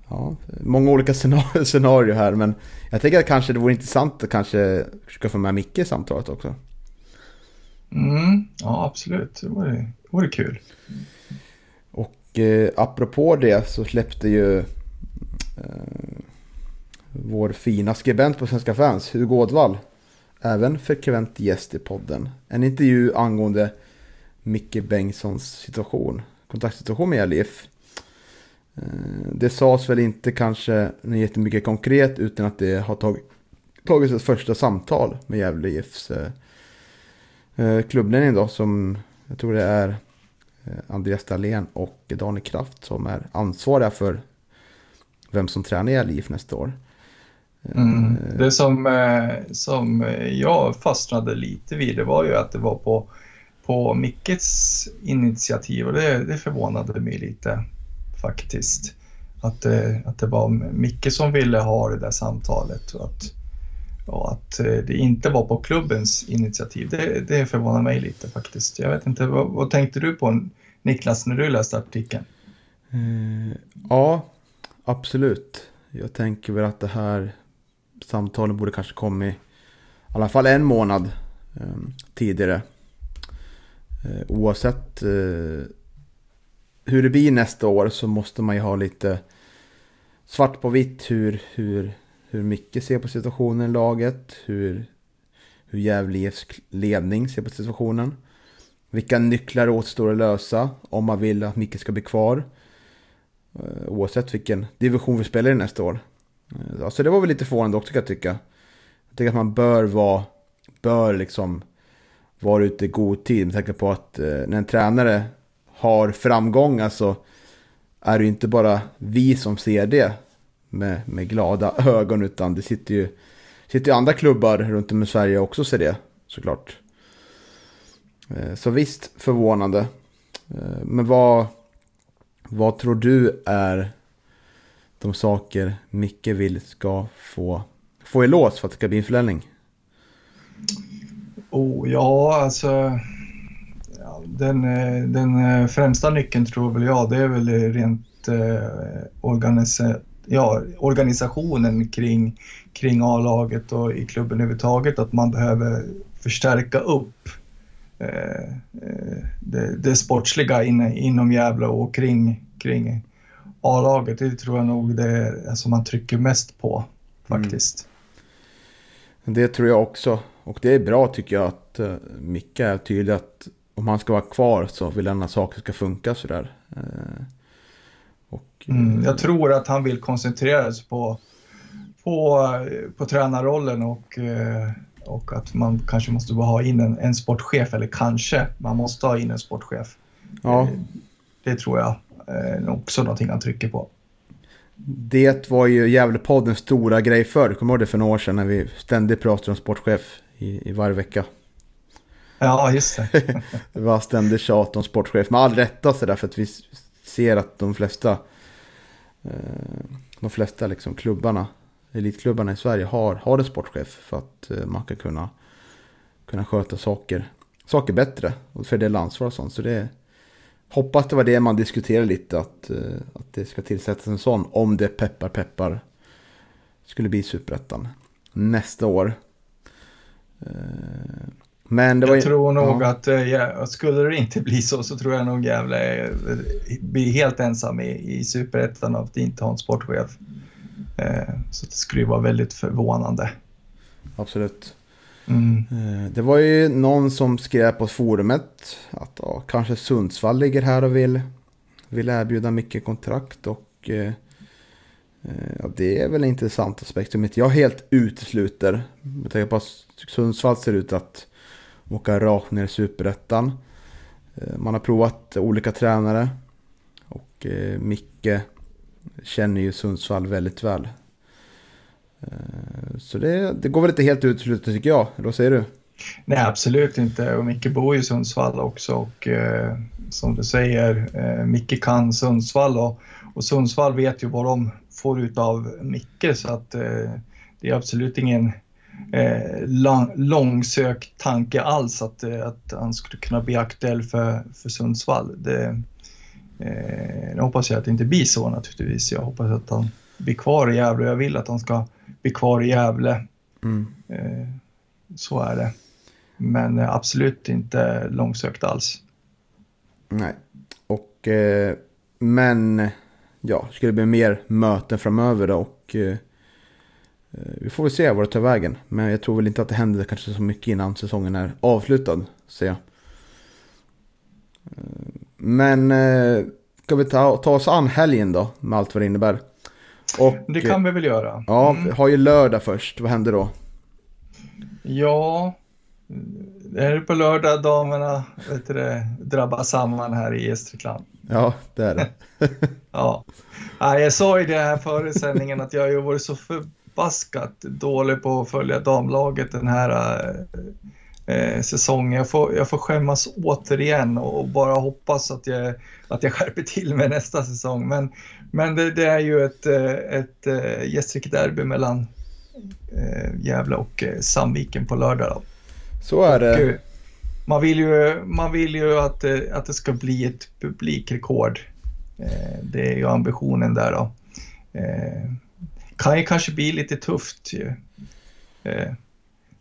S1: Ja, många olika scenarier här men jag tänker att kanske det vore intressant att kanske försöka få med Micke i samtalet också.
S2: Mm, ja, absolut. Det vore, det vore kul.
S1: Och eh, apropå det så släppte ju Eh, vår fina skribent på Svenska fans, Hugo Ådvall, även frekvent gäst i podden. En intervju angående Micke Bengtssons situation, kontaktsituation med LIF. Eh, det sades väl inte kanske jättemycket konkret utan att det har tag tagits ett första samtal med Gävle IFs eh, eh, klubbledning då som jag tror det är eh, Andreas Dahlén och Daniel Kraft som är ansvariga för vem som tränar i LIF nästa år.
S2: Mm. Det som, eh, som jag fastnade lite vid det var ju att det var på, på Mickes initiativ och det, det förvånade mig lite faktiskt. Att det, att det var Micke som ville ha det där samtalet och att, och att eh, det inte var på klubbens initiativ. Det, det förvånar mig lite faktiskt. Jag vet inte, vad, vad tänkte du på Niklas när du läste artikeln?
S1: Eh, ja, Absolut. Jag tänker väl att det här samtalen borde kanske kommit i alla fall en månad eh, tidigare. Eh, oavsett eh, hur det blir nästa år så måste man ju ha lite svart på vitt hur, hur, hur Micke ser på situationen i laget. Hur, hur Gävle ledning ser på situationen. Vilka nycklar återstår att lösa om man vill att Micke ska bli kvar. Eh, oavsett vilken division vi spelar i nästa år. Så så det var väl lite förvånande också kan jag tycka. Jag tycker att man bör vara, bör liksom vara ute i god tid med tanke på att eh, när en tränare har framgångar så alltså, är det ju inte bara vi som ser det med, med glada ögon utan det sitter ju, sitter ju andra klubbar runt om i Sverige också och ser det såklart. Eh, så visst förvånande. Eh, men vad, vad tror du är de saker Micke vill ska få, få i lås för att det ska bli en förlängning?
S2: Oh, ja, alltså ja, den, eh, den eh, främsta nyckeln tror väl jag, det är väl rent eh, organisa ja, organisationen kring, kring A-laget och i klubben överhuvudtaget, att man behöver förstärka upp eh, eh, det, det sportsliga in, inom Gävle och kring, kring A-laget. Det tror jag nog det är som man trycker mest på faktiskt.
S1: Mm. Det tror jag också. Och det är bra tycker jag att uh, Micke är tydlig att om han ska vara kvar så vill han att saker ska funka sådär. Uh,
S2: och, mm, jag tror att han vill koncentrera sig på, på, på tränarrollen och, och att man kanske måste ha in en, en sportchef, eller kanske man måste ha in en sportchef. Ja. Det tror jag är också någonting han trycker på.
S1: Det var ju Gävlepoddens stora grej förr. Kommer du ihåg det för några år sedan när vi ständigt pratade om sportchef i, i varje vecka?
S2: Ja, just det.
S1: det var ständigt tjat om sportchef. Med all rätta sådär för att vi ser att de flesta eh, de flesta liksom klubbarna, elitklubbarna i Sverige har, har en sportchef för att eh, man ska kunna, kunna sköta saker, saker bättre och fördela ansvar och sånt. Så det, hoppas det var det man diskuterade lite, att, eh, att det ska tillsättas en sån om det peppar peppar skulle bli superettan nästa år.
S2: Eh, men det var jag tror nog ja. att ja, skulle det inte bli så så tror jag nog Gävle blir helt ensam i, i superettan av att inte ha en sportchef. Så det skulle vara väldigt förvånande.
S1: Absolut. Mm. Det var ju någon som skrev på forumet att ja, kanske Sundsvall ligger här och vill, vill erbjuda mycket kontrakt. Och eh, eh, Eh, ja, det är väl en intressant aspekt som inte jag helt utesluter. Med tanke på att Sundsvall ser ut att åka rakt ner i superettan. Eh, man har provat olika tränare. Och eh, Micke känner ju Sundsvall väldigt väl. Så det, det går väl inte helt utesluta tycker jag. Eller Vad säger du?
S2: Nej, absolut inte. Och Micke bor ju i Sundsvall också och eh, som du säger, eh, Micke kan Sundsvall och, och Sundsvall vet ju vad de får ut av Micke så att eh, det är absolut ingen eh, lång, långsökt tanke alls att, eh, att han skulle kunna bli aktuell för, för Sundsvall. Det, jag hoppas jag att det inte blir så naturligtvis. Jag hoppas att han blir kvar i Gävle. Jag vill att han ska bli kvar i Gävle. Mm. Så är det. Men absolut inte långsökt alls.
S1: Nej. Och, men ja, det bli mer möten framöver då och eh, vi får väl se var det tar vägen. Men jag tror väl inte att det händer kanske så mycket innan säsongen är avslutad, säger jag. Men eh, ska vi ta, ta oss an helgen då, med allt vad det innebär?
S2: Och, det kan vi väl göra.
S1: Ja, mm. vi har ju lördag först. Vad händer då?
S2: Ja, det är på lördag damerna vet du, drabbar samman här i Gästrikland.
S1: Ja, det är det.
S2: ja. Jag sa ju det här före sändningen att jag har varit så förbaskat dålig på att följa damlaget den här eh, säsongen. Jag får, jag får skämmas återigen och bara hoppas att jag, att jag skärper till mig nästa säsong. Men, men det, det är ju ett, eh, ett, ett eh, Gästrike-derby mellan eh, Gävle och Sandviken på lördag. Då.
S1: Så är det.
S2: Man vill ju, man vill ju att, att det ska bli ett publikrekord. Det är ju ambitionen där då. Kan ju kanske bli lite tufft ju.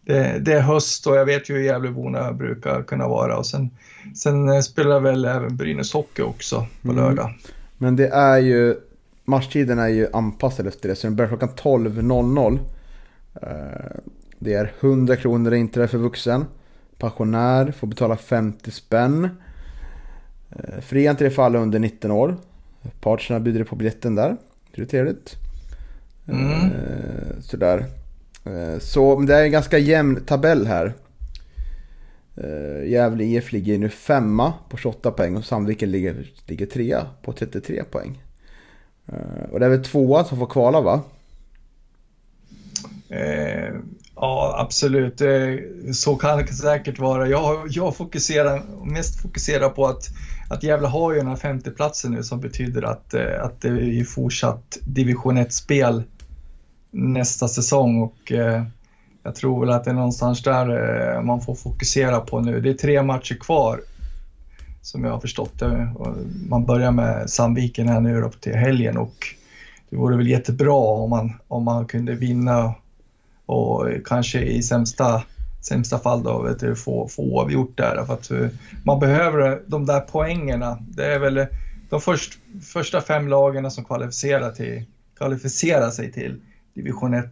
S2: Det, det, är höst och jag vet ju hur Gävleborna brukar kunna vara. Och sen, sen spelar väl även Brynäs Hockey också på mm. lördag.
S1: Men det är ju, matchtiden är ju anpassad efter det. Så den börjar klockan 12.00. Eh, det är 100 kronor inte för vuxen. Pensionär får betala 50 spänn. Eh, fri entré för alla under 19 år. Partierna bjuder på biljetten där. Det är trevligt. Mm. Eh, sådär. Så det är en ganska jämn tabell här. Gävle IF ligger nu femma på 28 poäng och Sandviken ligger, ligger trea på 33 poäng. Och det är väl tvåa som får kvala va?
S2: Ja, absolut. Eh, så kan det säkert vara. Jag, jag fokuserar mest fokuserar på att, att Gävle har ju den här femteplatsen nu som betyder att, eh, att det är fortsatt division 1-spel nästa säsong. Och, eh, jag tror väl att det är någonstans där man får fokusera på nu. Det är tre matcher kvar som jag har förstått det. Man börjar med Sandviken här nu upp till helgen och det vore väl jättebra om man, om man kunde vinna och kanske i sämsta, sämsta fall då, vet du, få, få avgjort där. För att eh, man behöver de där poängerna. Det är väl de först, första fem lagen som kvalificerar, till, kvalificerar sig till division 1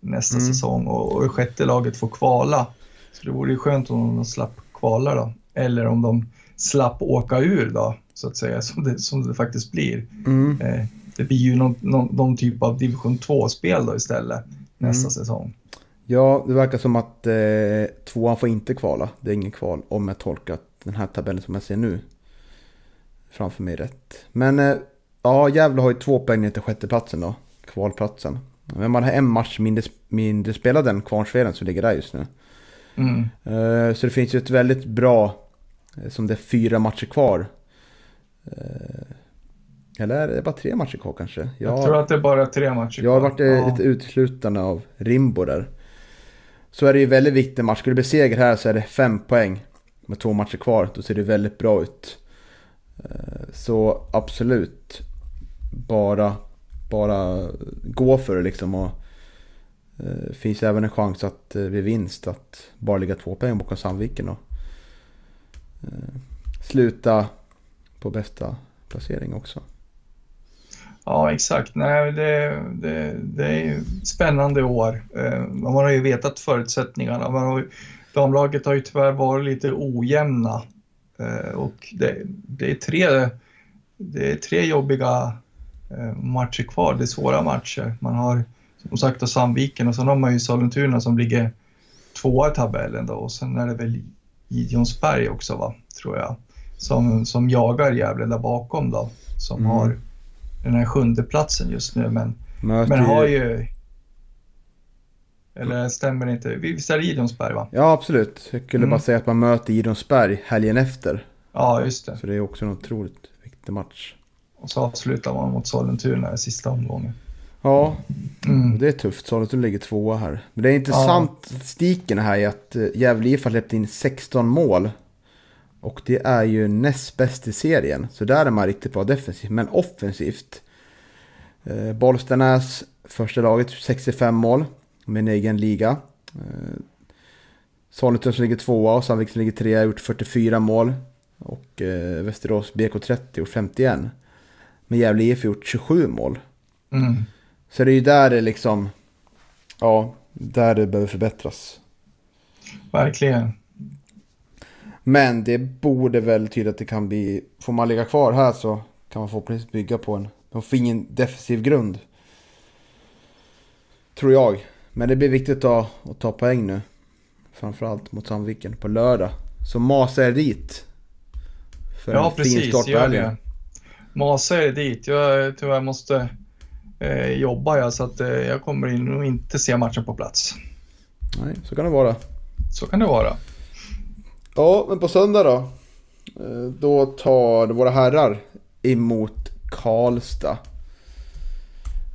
S2: nästa mm. säsong och, och sjätte laget får kvala. Så det vore ju skönt om de slapp kvala då. Eller om de slapp åka ur då, så att säga, som det, som det faktiskt blir. Mm. Eh, det blir ju någon, någon, någon, typ av division 2-spel då istället nästa mm. säsong.
S1: Ja, det verkar som att eh, tvåan får inte kvala. Det är ingen kval om jag tolkat den här tabellen som jag ser nu. Framför mig rätt. Men eh, ja, Gävle har ju två poäng ner till sjätteplatsen då. Kvalplatsen. Men man har en match mindre, mindre spelad än Kvarnsveden som ligger där just nu. Mm. Eh, så det finns ju ett väldigt bra, eh, som det är fyra matcher kvar. Eh, eller är det bara tre matcher kvar kanske?
S2: Jag, jag tror att det är bara tre matcher.
S1: Jag har varit ja. lite uteslutande av Rimbo där. Så är det ju väldigt viktig match. Skulle det bli seger här så är det fem poäng med två matcher kvar. Då ser det väldigt bra ut. Så absolut. Bara bara gå för det liksom. Och, eh, finns även en chans att eh, vid vinst att bara ligga två poäng bakom Sandviken och eh, sluta på bästa placering också.
S2: Ja, exakt. Nej, det, det, det är spännande år. Eh, man har ju vetat förutsättningarna. Man har, damlaget har ju tyvärr varit lite ojämna eh, och det, det, är tre, det är tre jobbiga Eh, matcher kvar. Det är svåra matcher. Man har som sagt Sandviken och sen har man ju Sollentuna som ligger tvåa i tabellen då och sen är det väl Gideonsberg också va, tror jag, som, som jagar Gävle där bakom då, som mm. har den här sjunde platsen just nu men, men har ju eller stämmer det inte? Visst är det Idonsberg va?
S1: Ja absolut. Jag skulle mm. bara säga att man möter Idonsberg helgen efter.
S2: Ja just det.
S1: Så det är också en otroligt viktig match.
S2: Och så avslutar man mot Sollentuna i sista omgången.
S1: Ja, mm. det är tufft. Sollentuna ligger tvåa här. Men det är intressant, ja. statistiken här är att eh, Gävle IF har släppt in 16 mål. Och det är ju näst bäst i serien. Så där är man riktigt bra defensivt. Men offensivt. Eh, Bollstanäs, första laget, 65 mål. Med en egen liga. Eh, Sollentuna som ligger tvåa och Sandvik som ligger trea har gjort 44 mål. Och eh, Västerås BK30 gjort 51. Men Gävle IF gjort 27 mål. Mm. Så det är ju där det liksom, ja, där det behöver förbättras.
S2: Verkligen.
S1: Men det borde väl tyda att det kan bli, får man ligga kvar här så kan man förhoppningsvis bygga på en, en fin defensiv grund. Tror jag. Men det blir viktigt att, att ta poäng nu. Framförallt mot Sandviken på lördag. Så masa er dit.
S2: För ja, en precis, fin start på helgen masa er dit. Jag tror jag måste eh, jobba ja, så att eh, jag kommer in och inte se matchen på plats.
S1: Nej, så kan det vara.
S2: Så kan det vara.
S1: Ja, men på söndag då? Eh, då tar våra herrar emot Karlstad.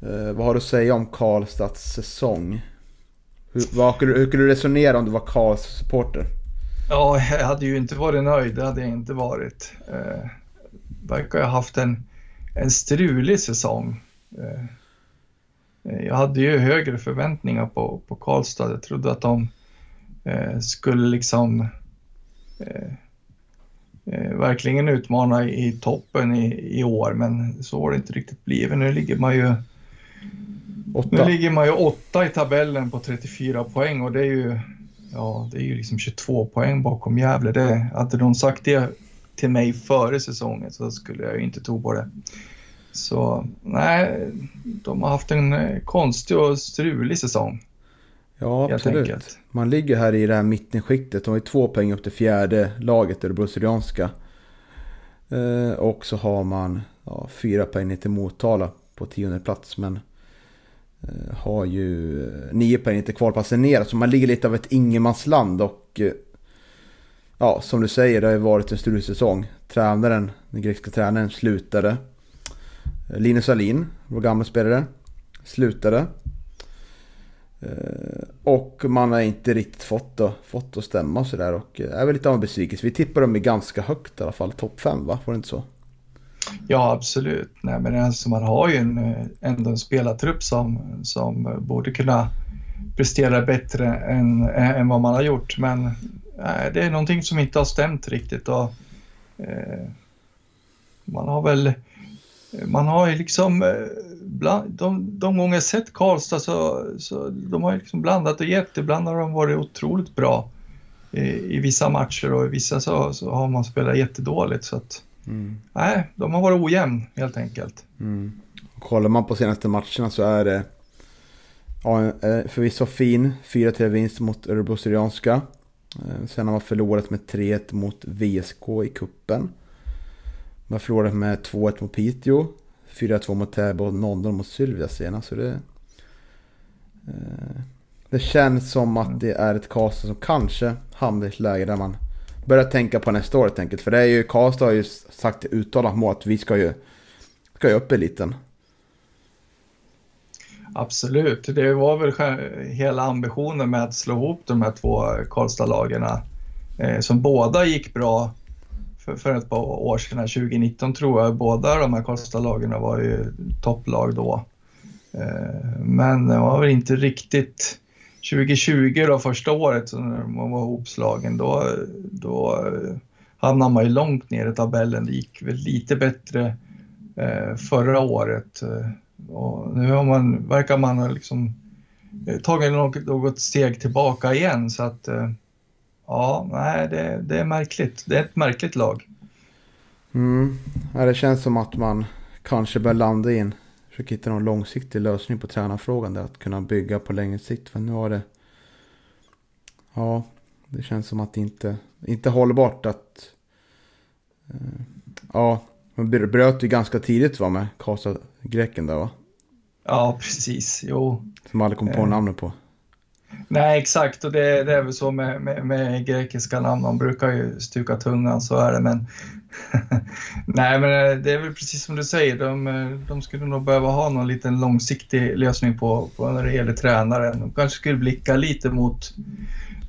S1: Eh, vad har du att säga om Karlstads säsong? Hur, vad, hur skulle du resonera om du var Karlstads supporter?
S2: Ja, jag hade ju inte varit nöjd, det hade jag inte varit. Eh, verkar ha haft en, en strulig säsong. Eh, jag hade ju högre förväntningar på, på Karlstad. Jag trodde att de eh, skulle liksom eh, verkligen utmana i toppen i, i år, men så har det inte riktigt blivit. Nu ligger man ju åtta. Nu ligger man ju åtta i tabellen på 34 poäng och det är ju, ja, det är ju liksom 22 poäng bakom Gävle. Det, hade de sagt det till mig före säsongen så skulle jag inte tro på det. Så nej, de har haft en eh, konstig och strulig säsong.
S1: Ja, absolut. Man ligger här i det här mittenskiktet. De har ju två poäng upp till fjärde laget, det brasilianska. Eh, och så har man ja, fyra poäng ner till Motala på tionde plats. Men eh, har ju eh, nio poäng till kvalplatsen ner. Så man ligger lite av ett ingenmansland. Och eh, ja, som du säger, det har ju varit en säsong. Tränaren, den grekiska tränaren, slutade. Linus Alin, vår gamla spelare, slutade. Eh, och man har inte riktigt fått det, fått att stämma sådär. Och det är väl lite av en besvikelse. Vi tippar dem i ganska högt i alla fall. Topp 5 va? Var det inte så?
S2: Ja, absolut. Nej, men alltså, man har ju en, eh, ändå en spelartrupp som, som borde kunna prestera bättre än, än vad man har gjort. Men det är någonting som inte har stämt riktigt. Och, eh, man har väl man har ju liksom, bland, de, de gånger jag sett Karlstad så, så de har liksom blandat och gett. Ibland har de varit otroligt bra i, i vissa matcher och i vissa så, så har man spelat jättedåligt. Så att, mm. nej, de har varit ojämn helt enkelt.
S1: Mm. kollar man på senaste matcherna så är det ja, eh, förvisso fin 4-3 vinst mot Örebro Syrianska. Eh, sen har man förlorat med 3-1 mot VSK i kuppen. Man förlorade med 2-1 mot Piteå. 4-2 mot Täby och 0-0 mot Sylvia senast. Så det, eh, det känns som att det är ett Karlstad som kanske hamnar i ett läge där man börjar tänka på nästa år helt enkelt. För det är ju, Karlstad har ju sagt uttalat mål att vi ska ju, ska ju upp i liten.
S2: Absolut, det var väl hela ambitionen med att slå ihop de här två Karlstad-lagen eh, som båda gick bra för, för ett par år sedan, 2019 tror jag, båda de här Karlstad-lagen var ju topplag då. Eh, men det var väl inte riktigt 2020 då, första året när man var hopslagen, då, då eh, hamnade man ju långt ner i tabellen. Det gick väl lite bättre eh, förra året. Och nu har man, verkar man ha liksom tagit något, något steg tillbaka igen så att Ja, nej, det, det, är märkligt. Det är ett märkligt lag.
S1: Mm. Ja, det känns som att man kanske bör landa in. Försöka hitta någon långsiktig lösning på tränarfrågan. Där, att kunna bygga på längre sikt. För nu har det... Ja, det känns som att det inte, inte hållbart att... Uh, ja, man bröt ju ganska tidigt va med Kasa Greken där va?
S2: Ja, precis. Jo.
S1: Som aldrig kom på eh. namnet på.
S2: Nej, exakt. Och det, det är väl så med, med, med, grekiska namn. De brukar ju stuka tungan, så är det. Men Nej, men eh, det är väl precis som du säger. De, eh, de skulle nog behöva ha någon liten långsiktig lösning på, på när det gäller tränaren. De kanske skulle blicka lite mot,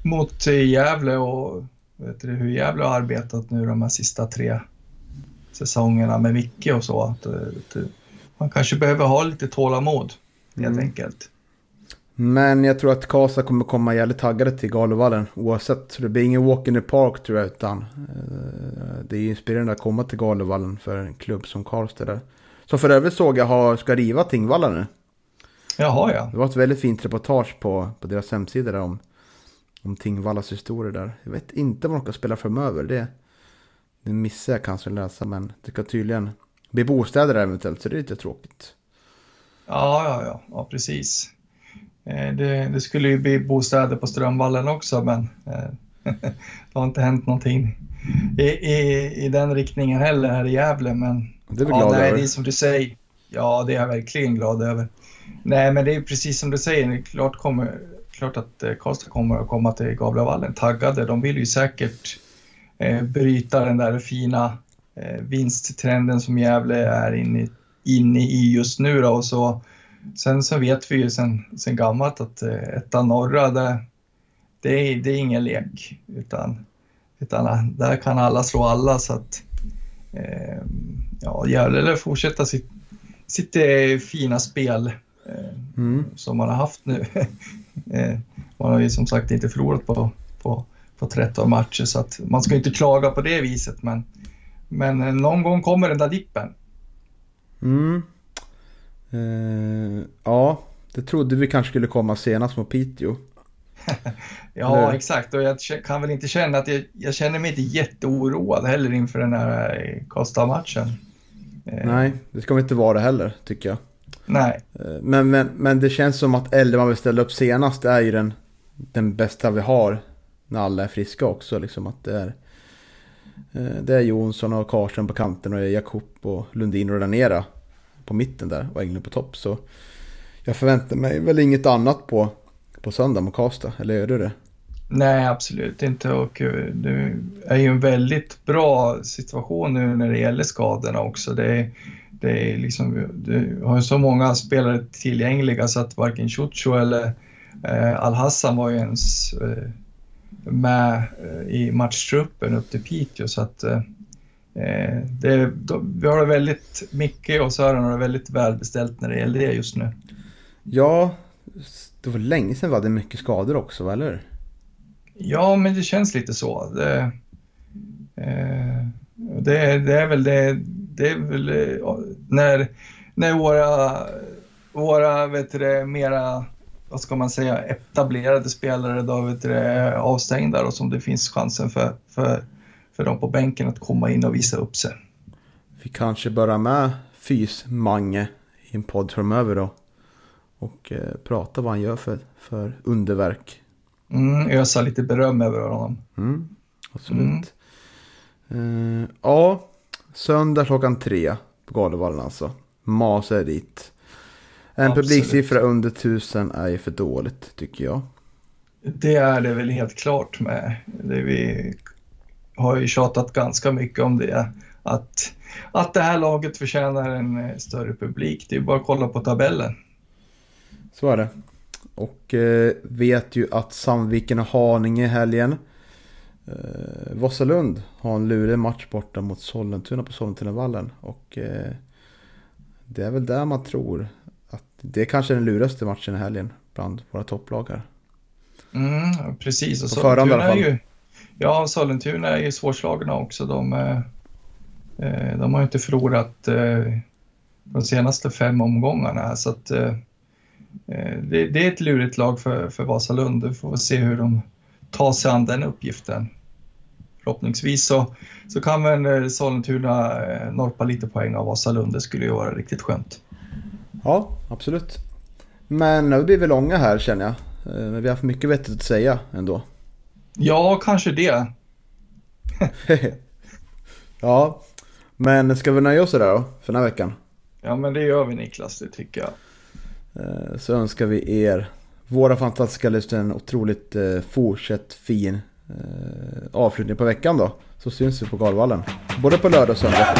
S2: mot Gävle och vet du, hur Gävle har arbetat nu de här sista tre säsongerna med Micke och så. Att, att, man kanske behöver ha lite tålamod, helt mm. enkelt.
S1: Men jag tror att Kasa kommer komma jävligt taggade till Galovallen oavsett. Så det blir ingen walk in the park tror jag. Utan eh, det är inspirerande att komma till Galovallen för en klubb som Karlstad där. Som för övrigt såg jag har, ska riva Tingvalla nu.
S2: Jaha ja.
S1: Det var ett väldigt fint reportage på, på deras hemsida där om, om Tingvallas historia där. Jag vet inte vad de ska spela framöver. Det, det missar jag kanske läsa men det ska tydligen bli bostäder där eventuellt så det är lite tråkigt.
S2: Ja, ja, ja, ja precis. Eh, det, det, skulle ju bli bostäder på Strömvallen också men eh, det har inte hänt någonting i, i, i den riktningen heller här i Gävle. Men
S1: det är vi glada
S2: ja, nej,
S1: över.
S2: Det är som du säger. Ja, det är jag verkligen glad över. Nej, men det är precis som du säger. Det är klart, kommer, klart att eh, Karlstad kommer att komma till Gavlevallen taggade. De vill ju säkert eh, bryta den där fina eh, vinsttrenden som Gävle är inne, inne i just nu. Då, och så Sen så vet vi ju sen, sen gammalt att eh, etta norra, det, det, är, det är ingen lek. Utan, utan där kan alla slå alla så att eh, ja, Gävle fortsätta sitt, sitt eh, fina spel eh, mm. som man har haft nu. eh, man har ju som sagt inte förlorat på, på, på 13 matcher så att man ska inte klaga på det viset men, men någon gång kommer den där dippen.
S1: Mm. Uh, ja, det trodde vi kanske skulle komma senast mot Piteå.
S2: ja, Eller? exakt. Och jag kan väl inte känna att jag, jag känner mig inte jätteoroad heller inför den här eh, Costa-matchen.
S1: Uh, Nej, det ska vi inte vara heller, tycker jag.
S2: Nej.
S1: Men, men, men det känns som att Elderman vill ställa upp senast är ju den, den bästa vi har när alla är friska också. Liksom att det är, det är Jonsson och Karlsson på kanten och Jakob och Lundin och Ranera på mitten där och Englund på topp. Så jag förväntar mig väl inget annat på, på söndag mot Karlstad, eller gör du det?
S2: Nej, absolut inte. Och eh, det är ju en väldigt bra situation nu när det gäller skadorna också. Det är, det är liksom, du har så många spelare tillgängliga så att varken Chucho eller Eh, Al-Hassan var ju ens eh, med eh, i matchtruppen upp till Piteå så att eh, det, de, vi har det väldigt, Micke och Sören har det väldigt välbeställt när det gäller det just nu.
S1: Ja, det var länge sedan vi hade mycket skador också, eller?
S2: Ja, men det känns lite så. Det, eh, det, det är väl det, det är väl när, när våra, våra vet du, mera vad ska man säga, etablerade spelare då, vet du, är avstängda och som det finns chansen för, för, för dem på bänken att komma in och visa upp sig.
S1: Vi kanske börjar med Fys-Mange i en podd framöver då. Och eh, prata vad han gör för, för underverk.
S2: Mm, ösa lite beröm över honom.
S1: Mm, absolut. Mm. Uh, ja, söndag klockan tre på Galevallen alltså. Masa är dit. En Absolut. publiksiffra under tusen är ju för dåligt tycker jag.
S2: Det är det väl helt klart med. Det vi har ju tjatat ganska mycket om det. Att, att det här laget förtjänar en eh, större publik. Det är bara att kolla på tabellen.
S1: Så är det. Och eh, vet ju att Sandviken och Haninge i helgen. Eh, Vossalund har en lurig match borta mot Sollentuna på Sollentunavallen. Och eh, det är väl där man tror att det är kanske den lurigaste matchen i helgen bland våra topplag här.
S2: Mm, precis. Och på förhand i alla fall. Ju, ja, Sollentuna är ju svårslagna också. De, eh, eh de har inte förlorat eh, de senaste fem omgångarna. Så att, eh, eh, det, det, är ett lurigt lag för, för Vasalund. Vi får se hur de tar sig an den uppgiften. Förhoppningsvis så, så kan väl eh, Sollentuna norpa lite poäng av Vasalund. Det skulle ju vara riktigt skönt.
S1: Ja, absolut. Men nu blir vi långa här känner jag. Men vi har haft mycket vettigt att säga ändå.
S2: Ja, kanske det.
S1: ja, men ska vi nöja oss där då för den här veckan?
S2: Ja, men det gör vi Niklas, det tycker jag.
S1: Eh, så önskar vi er, våra fantastiska lyssnare, en otroligt eh, fortsatt fin avslutning på veckan då. Så syns vi på Galvallen. Både på lördag och söndag.